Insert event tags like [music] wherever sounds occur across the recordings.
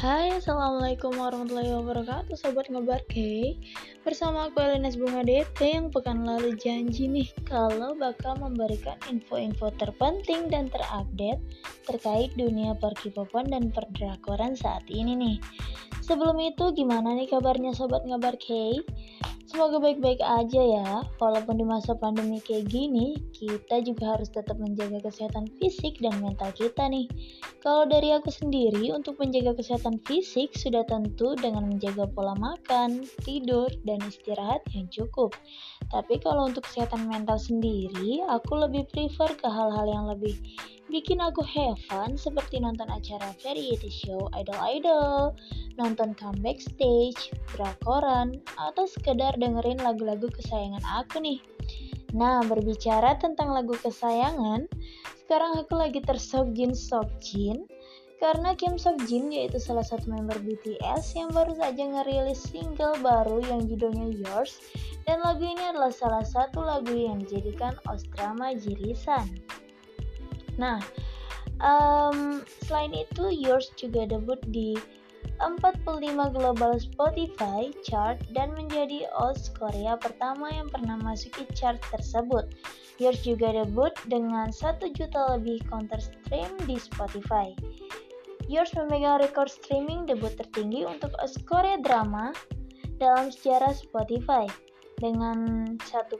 Hai, Assalamualaikum warahmatullahi wabarakatuh Sobat Ngebar K Bersama aku Elinas Bunga DT yang pekan lalu janji nih Kalau bakal memberikan info-info terpenting dan terupdate Terkait dunia perkipopan dan perdrakoran saat ini nih Sebelum itu gimana nih kabarnya Sobat Ngebar K? Semoga baik-baik aja ya. Walaupun di masa pandemi kayak gini, kita juga harus tetap menjaga kesehatan fisik dan mental kita nih. Kalau dari aku sendiri, untuk menjaga kesehatan fisik sudah tentu dengan menjaga pola makan, tidur, dan istirahat yang cukup. Tapi kalau untuk kesehatan mental sendiri, aku lebih prefer ke hal-hal yang lebih bikin aku have fun seperti nonton acara variety show idol-idol, nonton comeback stage, drakoran, atau sekedar dengerin lagu-lagu kesayangan aku nih. Nah, berbicara tentang lagu kesayangan, sekarang aku lagi tersok Jin Sok Jin karena Kim Sok Jin yaitu salah satu member BTS yang baru saja ngerilis single baru yang judulnya Yours dan lagu ini adalah salah satu lagu yang dijadikan Ostrama Jirisan. Nah, um, selain itu Yours juga debut di 45 global Spotify chart dan menjadi OS Korea pertama yang pernah masuki chart tersebut. Yours juga debut dengan 1 juta lebih counter stream di Spotify. Yours memegang rekor streaming debut tertinggi untuk OS Korea drama dalam sejarah Spotify dengan 1,4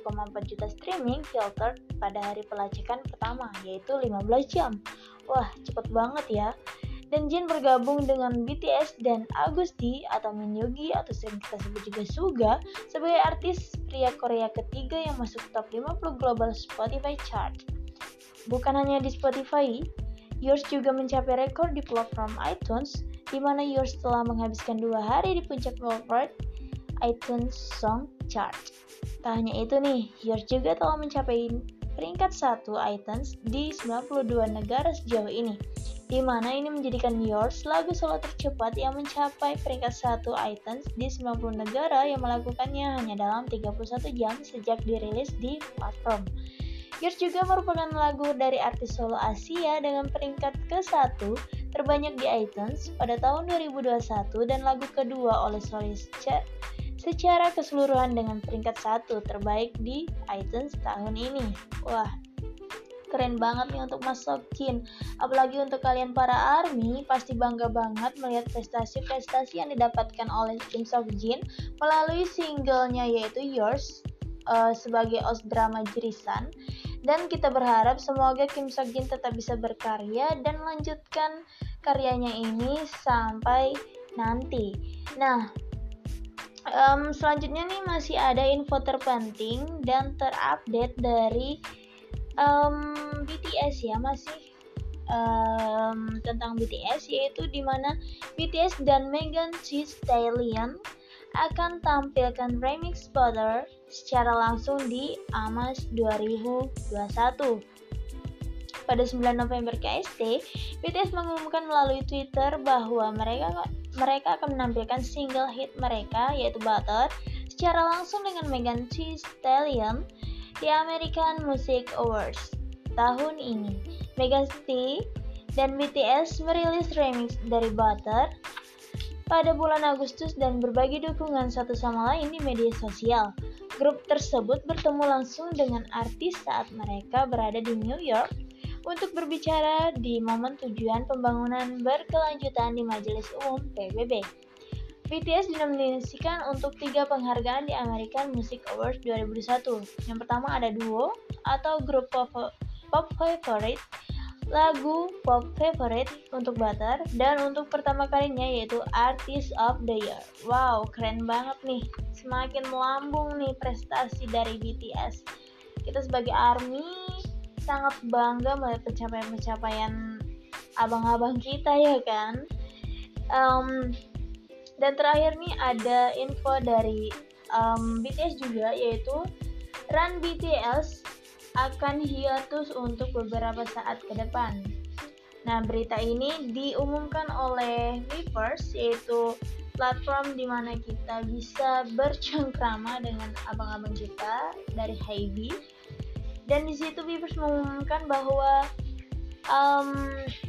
juta streaming filter pada hari pelacakan pertama yaitu 15 jam. Wah, cepet banget ya. Dan Jin bergabung dengan BTS dan Agusti atau Min Yogi atau sering kita sebut juga Suga sebagai artis pria Korea ketiga yang masuk top 50 global Spotify chart. Bukan hanya di Spotify, Yours juga mencapai rekor di platform iTunes, di mana Yours telah menghabiskan dua hari di puncak Billboard iTunes Song Chart. Tak hanya itu nih, Yours juga telah mencapai peringkat 1 iTunes di 92 negara sejauh ini, di mana ini menjadikan Yours lagu solo tercepat yang mencapai peringkat 1 iTunes di 90 negara yang melakukannya hanya dalam 31 jam sejak dirilis di platform. Yours juga merupakan lagu dari artis solo Asia dengan peringkat ke-1 terbanyak di iTunes pada tahun 2021 dan lagu kedua oleh solis secara keseluruhan dengan peringkat satu terbaik di iTunes tahun ini. Wah, keren banget nih untuk Mas Sokin. Apalagi untuk kalian para ARMY, pasti bangga banget melihat prestasi-prestasi yang didapatkan oleh Kim Sok Jin melalui singlenya yaitu Yours uh, sebagai os drama Jirisan. Dan kita berharap semoga Kim Sok Jin tetap bisa berkarya dan melanjutkan karyanya ini sampai nanti. Nah, um, selanjutnya nih masih ada info terpenting dan terupdate dari um, BTS ya masih um, tentang BTS yaitu di mana BTS dan Megan Thee Stallion akan tampilkan remix Butter secara langsung di AMAS 2021. Pada 9 November KST, BTS mengumumkan melalui Twitter bahwa mereka mereka akan menampilkan single hit mereka yaitu Butter secara langsung dengan Megan Thee Stallion di American Music Awards tahun ini. Megan Thee dan BTS merilis remix dari Butter pada bulan Agustus dan berbagi dukungan satu sama lain di media sosial. Grup tersebut bertemu langsung dengan artis saat mereka berada di New York untuk berbicara di momen tujuan pembangunan berkelanjutan di Majelis Umum PBB. BTS dinominasikan untuk tiga penghargaan di American Music Awards 2021. Yang pertama ada duo atau grup pop, pop favorite, lagu pop favorite untuk Butter, dan untuk pertama kalinya yaitu Artist of the Year. Wow, keren banget nih. Semakin melambung nih prestasi dari BTS. Kita sebagai ARMY sangat bangga melihat pencapaian-pencapaian abang-abang kita ya kan. Um, dan terakhir nih ada info dari um, BTS juga yaitu Run BTS akan hiatus untuk beberapa saat ke depan. Nah, berita ini diumumkan oleh Weverse yaitu platform di mana kita bisa bercengkrama dengan abang-abang kita dari Hybe dan di situ Bibers mengumumkan bahwa um,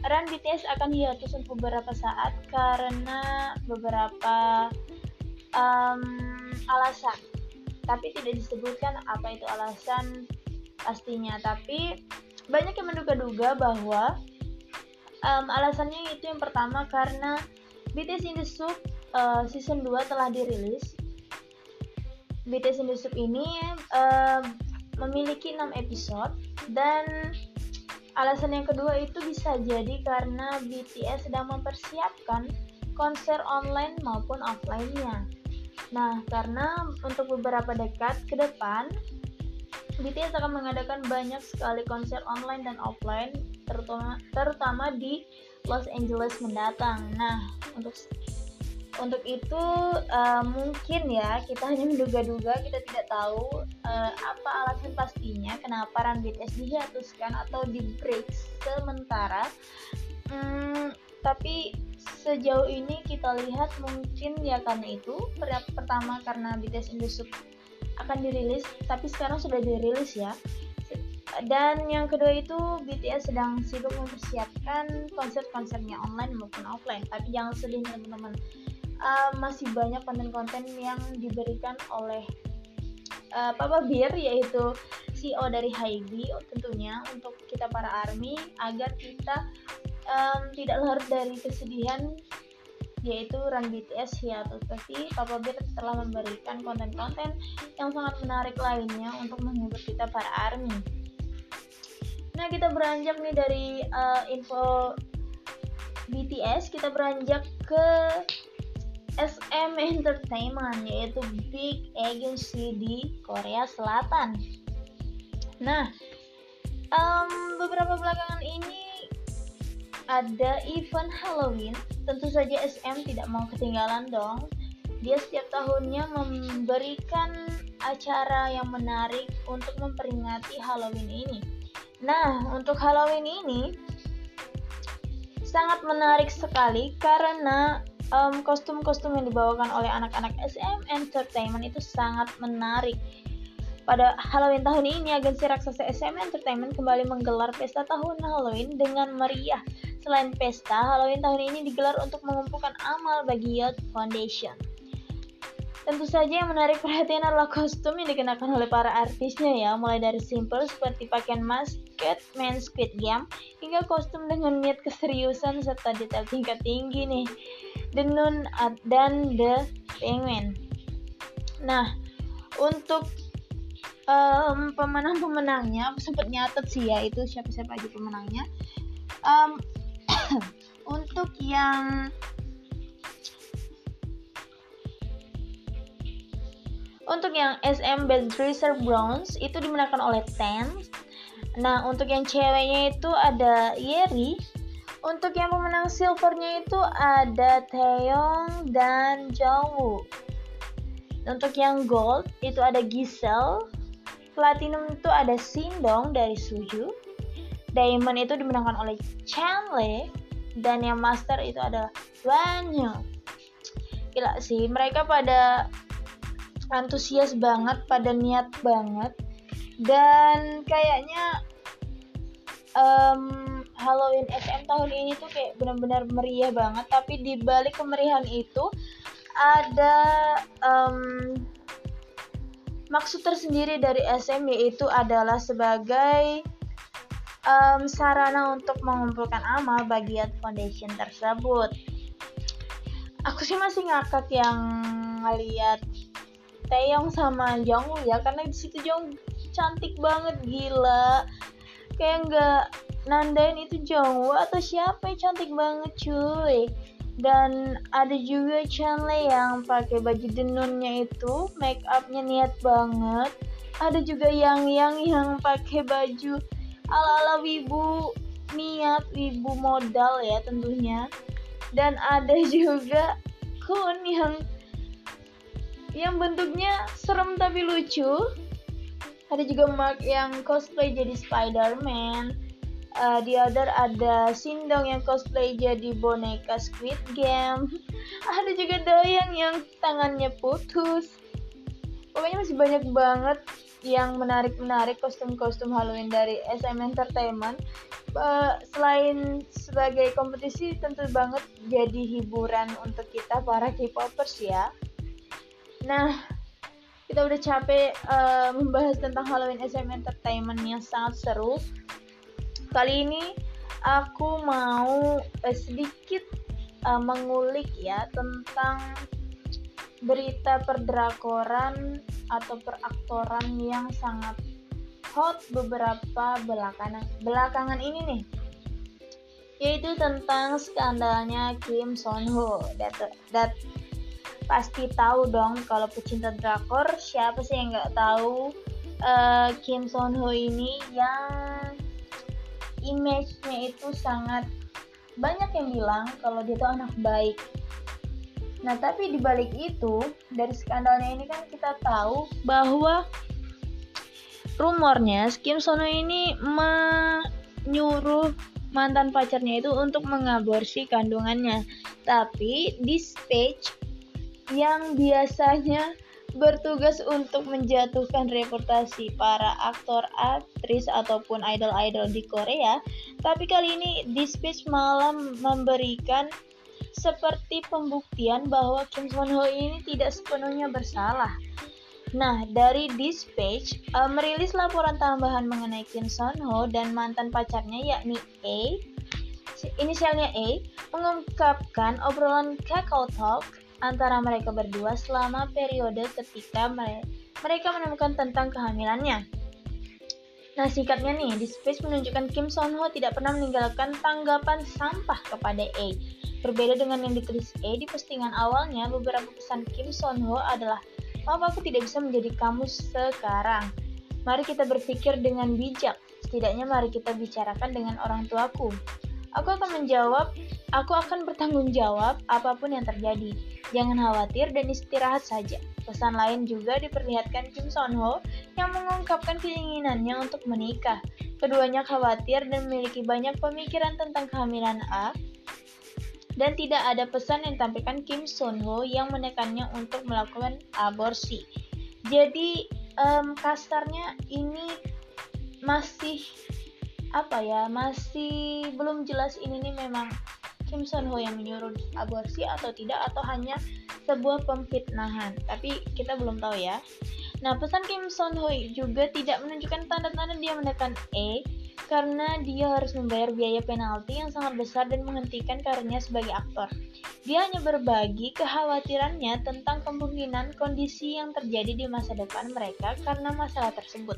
run BTS akan hiatus untuk beberapa saat karena beberapa um, alasan tapi tidak disebutkan apa itu alasan pastinya tapi banyak yang menduga-duga bahwa um, alasannya itu yang pertama karena BTS in the Soup uh, season 2 telah dirilis BTS in the Soup ini uh, memiliki 6 episode dan alasan yang kedua itu bisa jadi karena BTS sedang mempersiapkan konser online maupun offline-nya. Nah, karena untuk beberapa dekad ke depan BTS akan mengadakan banyak sekali konser online dan offline terutama terutama di Los Angeles mendatang. Nah, untuk untuk itu uh, mungkin ya kita hanya menduga-duga kita tidak tahu uh, apa alasan pastinya kenapa Run BTS dihiatuskan atau di break sementara. Hmm, tapi sejauh ini kita lihat mungkin ya karena itu pertama karena BTS in the Soup akan dirilis tapi sekarang sudah dirilis ya. Dan yang kedua itu BTS sedang sibuk mempersiapkan konser-konsernya online maupun offline. Tapi jangan sedih teman-teman uh, masih banyak konten-konten yang diberikan oleh uh, Papa Bir yaitu CEO dari Hybe tentunya untuk kita para ARMY agar kita um, tidak larut dari kesedihan yaitu Run BTS hiatus tapi Papa Bir telah memberikan konten-konten yang sangat menarik lainnya untuk menghibur kita para ARMY Nah, kita beranjak nih dari uh, info BTS, kita beranjak ke SM Entertainment yaitu big agency di Korea Selatan. Nah, um, beberapa belakangan ini ada event Halloween. Tentu saja SM tidak mau ketinggalan dong. Dia setiap tahunnya memberikan acara yang menarik untuk memperingati Halloween ini. Nah, untuk Halloween ini sangat menarik sekali karena kostum-kostum um, yang dibawakan oleh anak-anak SM Entertainment itu sangat menarik. Pada Halloween tahun ini, agensi raksasa SM Entertainment kembali menggelar pesta tahun Halloween dengan meriah. Selain pesta, Halloween tahun ini digelar untuk mengumpulkan amal bagi Youth Foundation. Tentu saja yang menarik perhatian adalah kostum yang dikenakan oleh para artisnya ya, mulai dari simple seperti pakaian masket main Squid Game hingga kostum dengan niat keseriusan serta detail tingkat tinggi nih. The Nun dan The Penguin. Nah, untuk um, pemenang-pemenangnya sempat nyatet sih ya itu siapa-siapa aja pemenangnya. Um, [coughs] untuk yang Untuk yang SM Best Dresser Bronze itu dimenangkan oleh Ten. Nah, untuk yang ceweknya itu ada Yeri. Untuk yang pemenang silvernya itu ada Taeyong dan Jungwoo. Untuk yang gold itu ada Giselle. Platinum itu ada Sindong dari Suju. Diamond itu dimenangkan oleh Chanle dan yang master itu adalah Wanyo. Gila sih, mereka pada antusias banget, pada niat banget, dan kayaknya um, Halloween SM tahun ini tuh kayak benar-benar meriah banget. Tapi di balik kemeriahan itu ada um, maksud tersendiri dari SM yaitu adalah sebagai um, sarana untuk mengumpulkan amal bagi foundation tersebut. Aku sih masih ngakak yang ngeliat Taeyong sama Jungwoo ya karena di situ Jung cantik banget gila. Kayak nggak nandain itu Jungwoo atau siapa yang cantik banget cuy. Dan ada juga Chanle yang pakai baju denunnya itu make upnya niat banget. Ada juga yang yang yang pakai baju ala ala wibu niat wibu modal ya tentunya dan ada [laughs] juga Kun yang yang bentuknya serem tapi lucu. Ada juga Mark yang cosplay jadi Spider-Man. Uh, di other ada Sindong yang cosplay jadi boneka Squid Game. [laughs] ada juga Doyang yang tangannya putus. Pokoknya masih banyak banget yang menarik-menarik kostum-kostum Halloween dari SM Entertainment. uh, selain sebagai kompetisi tentu banget jadi hiburan untuk kita para K-popers ya. Nah, kita udah capek uh, membahas tentang Halloween SM Entertainment yang sangat seru. Kali ini aku mau uh, sedikit uh, mengulik ya tentang berita perdrakoran atau peraktoran yang sangat hot beberapa belakangan belakangan ini nih yaitu tentang skandalnya Kim Son Ho. That, that pasti tahu dong kalau pecinta drakor siapa sih yang nggak tahu uh, Kim Son Ho ini yang image-nya itu sangat banyak yang bilang kalau dia tuh anak baik. Nah tapi dibalik itu dari skandalnya ini kan kita tahu bahwa rumornya Kim Sono ini menyuruh mantan pacarnya itu untuk mengaborsi kandungannya. Tapi dispatch yang biasanya bertugas untuk menjatuhkan reputasi para aktor, aktris ataupun idol-idol di Korea, tapi kali ini Dispatch malah memberikan seperti pembuktian bahwa Kim Son Ho ini tidak sepenuhnya bersalah. Nah, dari Dispatch uh, merilis laporan tambahan mengenai Kim Son Ho dan mantan pacarnya yakni A, inisialnya A, mengungkapkan obrolan Kakao Talk antara mereka berdua selama periode ketika mereka menemukan tentang kehamilannya. Nah, singkatnya nih, Dispatch menunjukkan Kim Son Ho tidak pernah meninggalkan tanggapan sampah kepada A. Berbeda dengan yang ditulis A di postingan awalnya, beberapa pesan Kim Son Ho adalah Maaf aku tidak bisa menjadi kamu sekarang. Mari kita berpikir dengan bijak. Setidaknya mari kita bicarakan dengan orang tuaku. Aku akan menjawab, aku akan bertanggung jawab apa pun yang terjadi. Jangan khawatir dan istirahat saja. Pesan lain juga diperlihatkan Kim Son Ho yang mengungkapkan keinginannya untuk menikah. Keduanya khawatir dan memiliki banyak pemikiran tentang kehamilan A dan tidak ada pesan yang ditampilkan Kim Son Ho yang menekannya untuk melakukan aborsi. Jadi um, kasarnya ini masih apa ya masih belum jelas ini nih memang Kim Son Ho yang menyuruh aborsi atau tidak atau hanya sebuah pemfitnahan. Tapi kita belum tahu ya. Nah pesan Kim Son Ho juga tidak menunjukkan tanda-tanda dia menekan E karena dia harus membayar biaya penalti yang sangat besar dan menghentikan karirnya sebagai aktor. Dia hanya berbagi kekhawatirannya tentang kemungkinan kondisi yang terjadi di masa depan mereka karena masalah tersebut.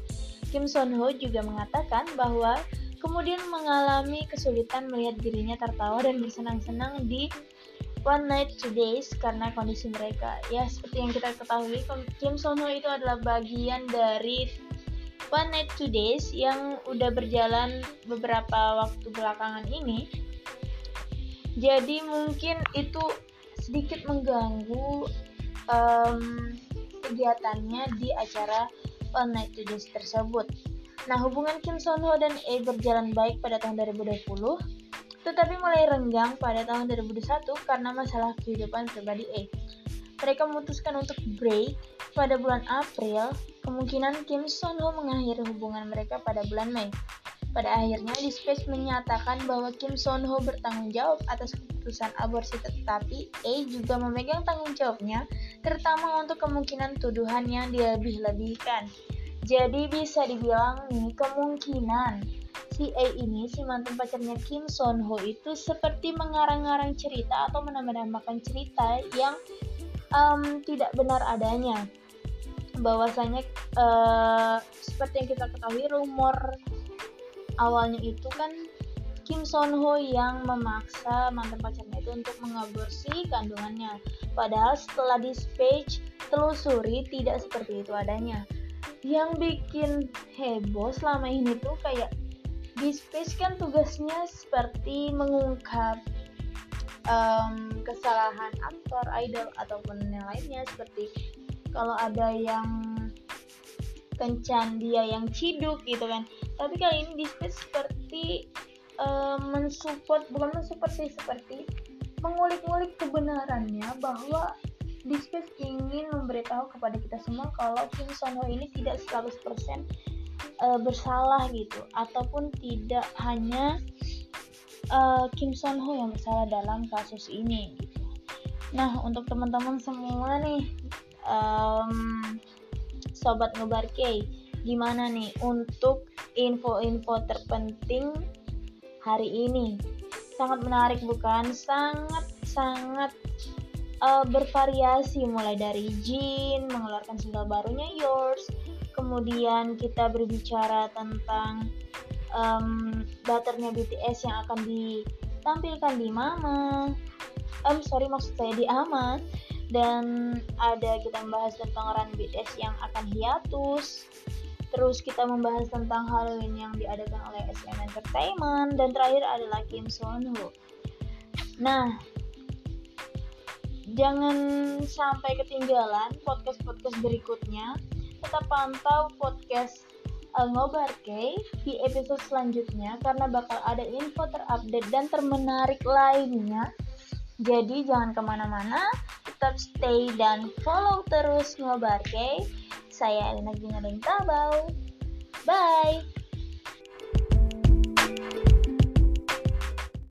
Kim Son Ho juga mengatakan bahwa kemudian mengalami kesulitan melihat dirinya tertawa dan bersenang-senang di One Night Two Days karena kondisi mereka. Ya, seperti yang kita ketahui, Kim Son Ho itu adalah bagian dari One Night Two Days yang udah berjalan beberapa waktu belakangan ini jadi mungkin itu sedikit mengganggu um, kegiatannya di acara One Night Two Days tersebut. Nah, hubungan Kim Son Ho dan E berjalan baik pada tahun 2020, tetapi mulai renggang pada tahun 2021 karena masalah kehidupan pribadi E. Mereka memutuskan untuk break pada bulan April Kemungkinan Kim Son Ho mengakhiri hubungan mereka pada bulan Mei. Pada akhirnya, Dispatch menyatakan bahwa Kim Son Ho bertanggung jawab atas keputusan aborsi tetapi A juga memegang tanggung jawabnya, terutama untuk kemungkinan tuduhan yang dilebih-lebihkan. Jadi bisa dibilang nih kemungkinan si A ini, si mantan pacarnya Kim Son Ho itu seperti mengarang-arang cerita atau menambah-nambahkan cerita yang um, tidak benar adanya bahwasanya uh, seperti yang kita ketahui rumor awalnya itu kan Kim Son Ho yang memaksa mantan pacarnya itu untuk mengaborsi kandungannya. Padahal setelah dispatch telusuri tidak seperti itu adanya. Yang bikin heboh selama ini tuh kayak dispatch kan tugasnya seperti mengungkap um, kesalahan aktor, idol ataupun yang lainnya seperti kalau ada yang kencan dia yang ciduk gitu kan. Tapi kali ini Disney seperti uh, mensupport bukan mensupport sih seperti mengulik-ngulik kebenarannya bahwa Disney ingin memberitahu kepada kita semua kalau Kim Son Ho ini tidak 100% uh, bersalah gitu ataupun tidak hanya uh, Kim Son Ho yang bersalah dalam kasus ini. Nah untuk teman-teman semua nih um, sobat ngebar K gimana nih untuk info-info terpenting hari ini? Sangat menarik bukan? Sangat sangat uh, bervariasi. Mulai dari Jin mengeluarkan single barunya Yours. Kemudian kita berbicara tentang um, butternya BTS yang akan ditampilkan di Mama. Um, sorry maksud saya di Aman. Dan ada kita membahas tentang run BTS yang akan hiatus. Terus kita membahas tentang Halloween yang diadakan oleh SM Entertainment. Dan terakhir adalah Kim Son Ho. Nah jangan sampai ketinggalan podcast-podcast berikutnya. Tetap pantau podcast Ngobar K di episode selanjutnya karena bakal ada info terupdate dan termenarik lainnya. Jadi jangan ke mana-mana, tetap stay dan follow terus Ngobar K. Saya Elena Gina Tabau. Bye!